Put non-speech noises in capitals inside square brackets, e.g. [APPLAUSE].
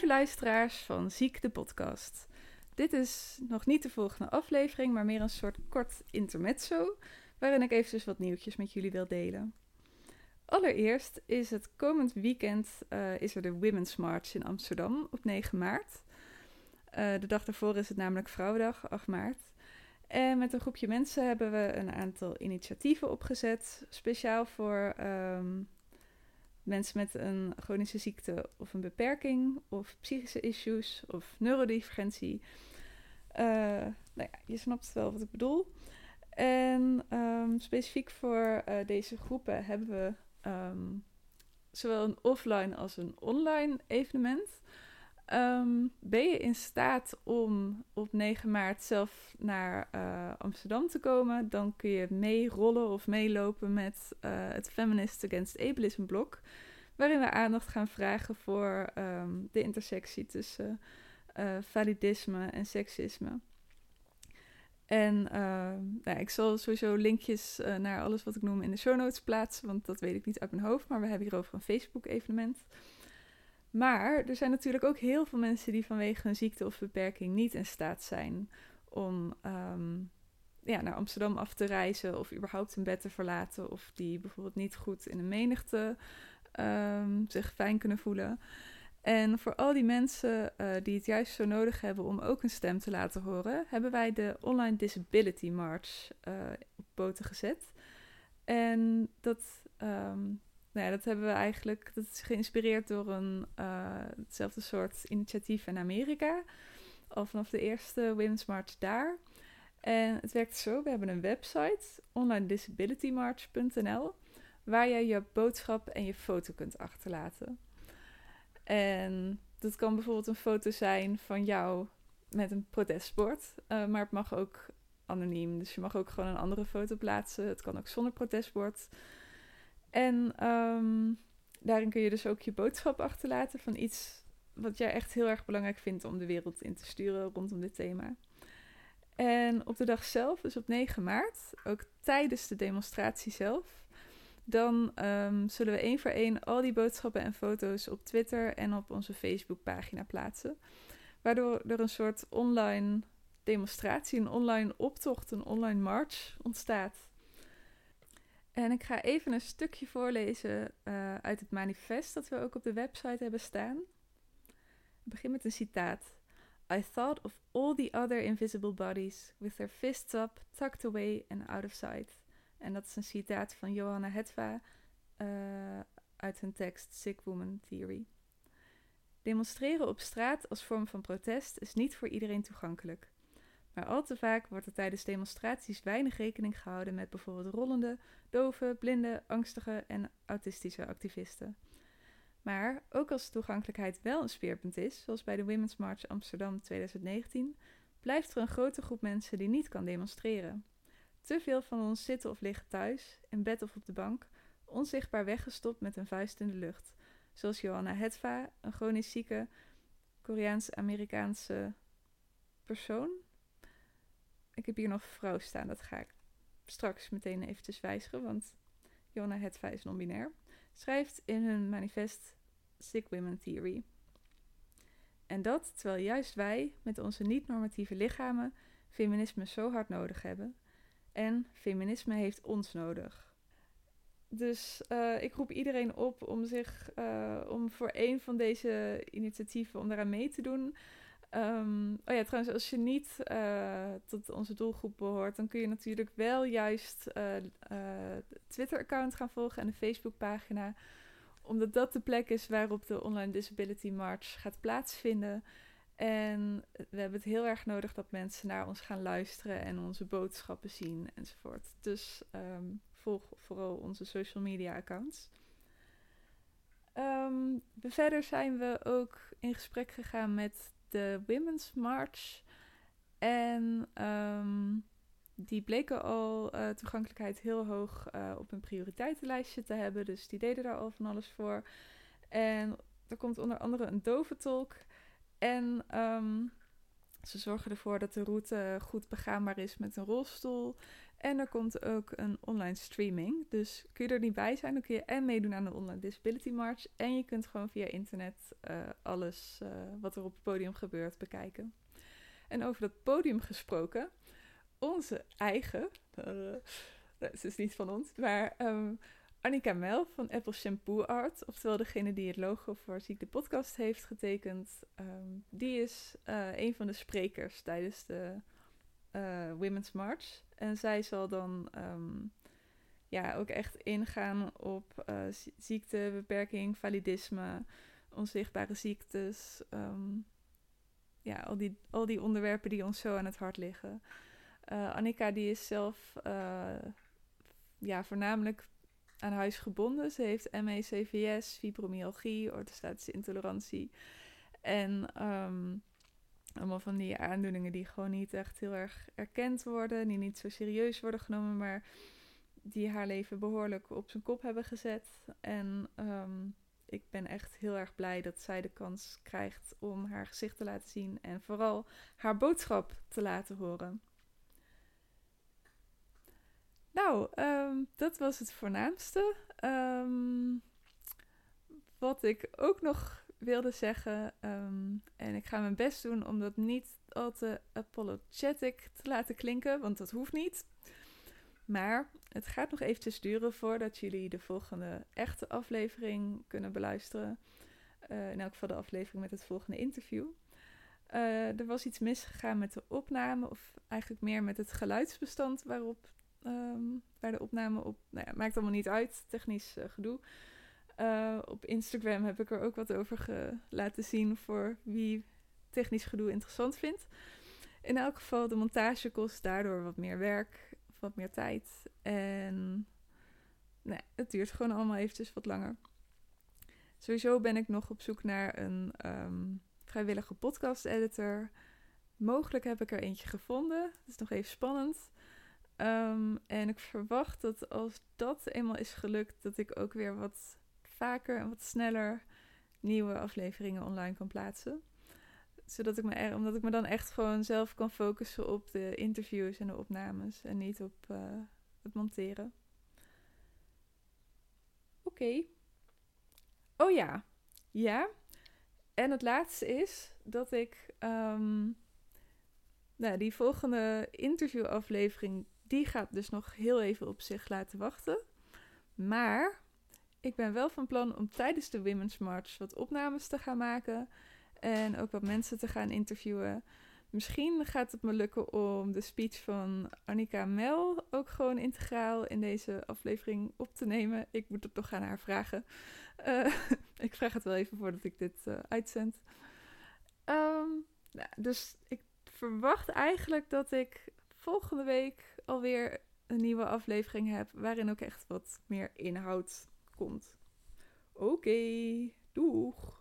Lieve luisteraars van Ziek de podcast. Dit is nog niet de volgende aflevering, maar meer een soort kort intermezzo, waarin ik even wat nieuwtjes met jullie wil delen. Allereerst is het komend weekend uh, is er de Women's March in Amsterdam op 9 maart. Uh, de dag daarvoor is het namelijk Vrouwendag, 8 maart. En met een groepje mensen hebben we een aantal initiatieven opgezet, speciaal voor um, mensen met een chronische ziekte of een beperking, of psychische issues of neurodivergentie. Uh, nou ja, je snapt wel wat ik bedoel. En um, specifiek voor uh, deze groepen hebben we um, zowel een offline als een online evenement. Um, ben je in staat om op 9 maart zelf naar uh, Amsterdam te komen, dan kun je meerollen of meelopen met uh, het Feminist Against Ableism blok, waarin we aandacht gaan vragen voor um, de intersectie tussen uh, validisme en seksisme. En nou, ik zal sowieso linkjes naar alles wat ik noem in de show notes plaatsen, want dat weet ik niet uit mijn hoofd, maar we hebben hierover een Facebook-evenement. Maar er zijn natuurlijk ook heel veel mensen die vanwege een ziekte of beperking niet in staat zijn om um, ja, naar Amsterdam af te reizen of überhaupt hun bed te verlaten. Of die bijvoorbeeld niet goed in een menigte um, zich fijn kunnen voelen. En voor al die mensen uh, die het juist zo nodig hebben om ook een stem te laten horen, hebben wij de Online Disability March uh, op poten gezet. En dat um, nou dat hebben we eigenlijk, dat is geïnspireerd door een, uh, hetzelfde soort initiatief in Amerika. Al vanaf de eerste Women's March daar. En het werkt zo, we hebben een website, onlinedisabilitymarch.nl, waar je je boodschap en je foto kunt achterlaten. En dat kan bijvoorbeeld een foto zijn van jou met een protestbord, uh, maar het mag ook anoniem. Dus je mag ook gewoon een andere foto plaatsen. Het kan ook zonder protestbord. En um, daarin kun je dus ook je boodschap achterlaten van iets wat jij echt heel erg belangrijk vindt om de wereld in te sturen rondom dit thema. En op de dag zelf, dus op 9 maart, ook tijdens de demonstratie zelf, dan um, zullen we één voor één al die boodschappen en foto's op Twitter en op onze Facebookpagina plaatsen. Waardoor er een soort online demonstratie, een online optocht, een online march ontstaat. En ik ga even een stukje voorlezen uh, uit het manifest dat we ook op de website hebben staan. Ik begin met een citaat. I thought of all the other invisible bodies with their fists up, tucked away and out of sight. En dat is een citaat van Johanna Hetva uh, uit hun tekst Sick Woman Theory. Demonstreren op straat als vorm van protest is niet voor iedereen toegankelijk. Maar al te vaak wordt er tijdens demonstraties weinig rekening gehouden met bijvoorbeeld rollende, dove, blinde, angstige en autistische activisten. Maar ook als toegankelijkheid wel een speerpunt is, zoals bij de Women's March Amsterdam 2019, blijft er een grote groep mensen die niet kan demonstreren. Te veel van ons zitten of liggen thuis, in bed of op de bank, onzichtbaar weggestopt met een vuist in de lucht. Zoals Johanna Hetva, een chronisch zieke Koreaans-Amerikaanse persoon ik heb hier nog vrouw staan, dat ga ik straks meteen eventjes wijzigen, want Jonna Hetva is non-binair. Schrijft in hun manifest Sick Women Theory. En dat terwijl juist wij met onze niet-normatieve lichamen feminisme zo hard nodig hebben. En feminisme heeft ons nodig. Dus uh, ik roep iedereen op om zich, uh, om voor een van deze initiatieven, om daaraan mee te doen. Um, oh ja, trouwens, als je niet uh, tot onze doelgroep behoort, dan kun je natuurlijk wel juist uh, Twitter-account gaan volgen en de Facebook-pagina. Omdat dat de plek is waarop de Online Disability March gaat plaatsvinden. En we hebben het heel erg nodig dat mensen naar ons gaan luisteren en onze boodschappen zien enzovoort. Dus um, volg vooral onze social media accounts. Um, verder zijn we ook in gesprek gegaan met de Women's March. En um, die bleken al uh, toegankelijkheid heel hoog uh, op hun prioriteitenlijstje te hebben. Dus die deden daar al van alles voor. En er komt onder andere een doventolk. En um, ze zorgen ervoor dat de route goed begaanbaar is met een rolstoel. En er komt ook een online streaming. Dus kun je er niet bij zijn, dan kun je en meedoen aan de Online Disability March. En je kunt gewoon via internet uh, alles uh, wat er op het podium gebeurt bekijken. En over dat podium gesproken, onze eigen, uh, is niet van ons, maar um, Annika Mel van Apple Shampoo Art, oftewel degene die het logo voor Ziek de Podcast heeft getekend, um, die is een van de sprekers tijdens de Women's March. En zij zal dan um, ja, ook echt ingaan op uh, ziekte, beperking, validisme, onzichtbare ziektes. Um, ja, al die, al die onderwerpen die ons zo aan het hart liggen. Uh, Annika die is zelf ja, voornamelijk aan huis gebonden. Ze heeft ME, CVS, fibromyalgie, orthostatische intolerantie. En um, allemaal van die aandoeningen die gewoon niet echt heel erg erkend worden, die niet zo serieus worden genomen, maar die haar leven behoorlijk op zijn kop hebben gezet. En um, ik ben echt heel erg blij dat zij de kans krijgt om haar gezicht te laten zien en vooral haar boodschap te laten horen. Nou, um, dat was het voornaamste. Um, wat ik ook nog wilde zeggen. Ehm, en ik ga mijn best doen om dat niet al te apologetic te laten klinken, want dat hoeft niet. Maar het gaat nog eventjes duren voordat jullie de volgende echte aflevering kunnen beluisteren. Uh, in elk geval de aflevering met het volgende interview. Uh, er was iets misgegaan met de opname, of eigenlijk meer met het geluidsbestand waarop, um, waar de opname op. Nou ja, maakt allemaal niet uit, technisch uh, gedoe. Uh, op Instagram heb ik er ook wat over laten zien voor wie technisch gedoe interessant vindt. In elk geval, de montage kost daardoor wat meer werk, wat meer tijd. En het duurt gewoon allemaal eventjes wat langer. Sowieso ben ik nog op zoek naar een um, vrijwillige podcast-editor. Mogelijk heb ik er eentje gevonden. Dat is nog even spannend. Um, en ik verwacht dat als dat eenmaal is gelukt, dat ik ook weer wat vaker en wat sneller nieuwe afleveringen online kan plaatsen. Zodat ik me omdat ik me dan echt gewoon zelf kan focussen op de interviews en de opnames en niet op uh, het monteren. Oké. Oh ja. Ja. En het laatste is dat ik um, nou, die volgende interviewaflevering, die gaat dus nog heel even op zich laten wachten. Maar ik ben wel van plan om tijdens de Women's March wat opnames te gaan maken. En ook wat mensen te gaan interviewen. Misschien gaat het me lukken om de speech van Annika Mel ook gewoon integraal in deze aflevering op te nemen. Ik moet het toch aan haar vragen. Uh, [LAUGHS] ik vraag het wel even voordat ik dit uh, uitzend. Nou, dus ik verwacht eigenlijk dat ik volgende week alweer een nieuwe aflevering heb. Waarin ook echt wat meer inhoud komt. Oké, doeg!